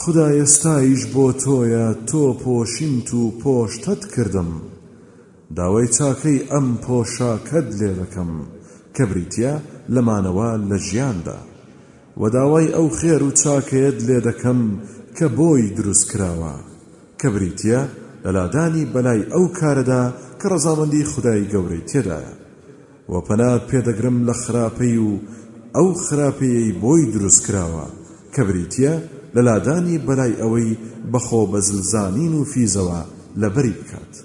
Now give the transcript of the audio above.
خودایە ستایش بۆ تۆیە تۆ پۆشیمت و پۆشتت کردم داوای چاکەی ئەم پۆشاکەت لێ دەکەم کە بریتیە لە مانەوە لە ژیاندا وە داوای ئەو خێر و چاکەیەت لێ دەکەم کە بۆی دروست کراوە کە بریتیە لە لادانی بەلای ئەو کارەدا کە ڕەزامەندی خودای گەورەی تێدایە وە پەنات پێدەگرم لە خراپەی و ئەو خراپەیەی بۆی دروست کراوە کە بریتیە لە لادانی بەلای ئەوەی بە خۆ بەزل زانین و فیزەوە لەبەری بکات.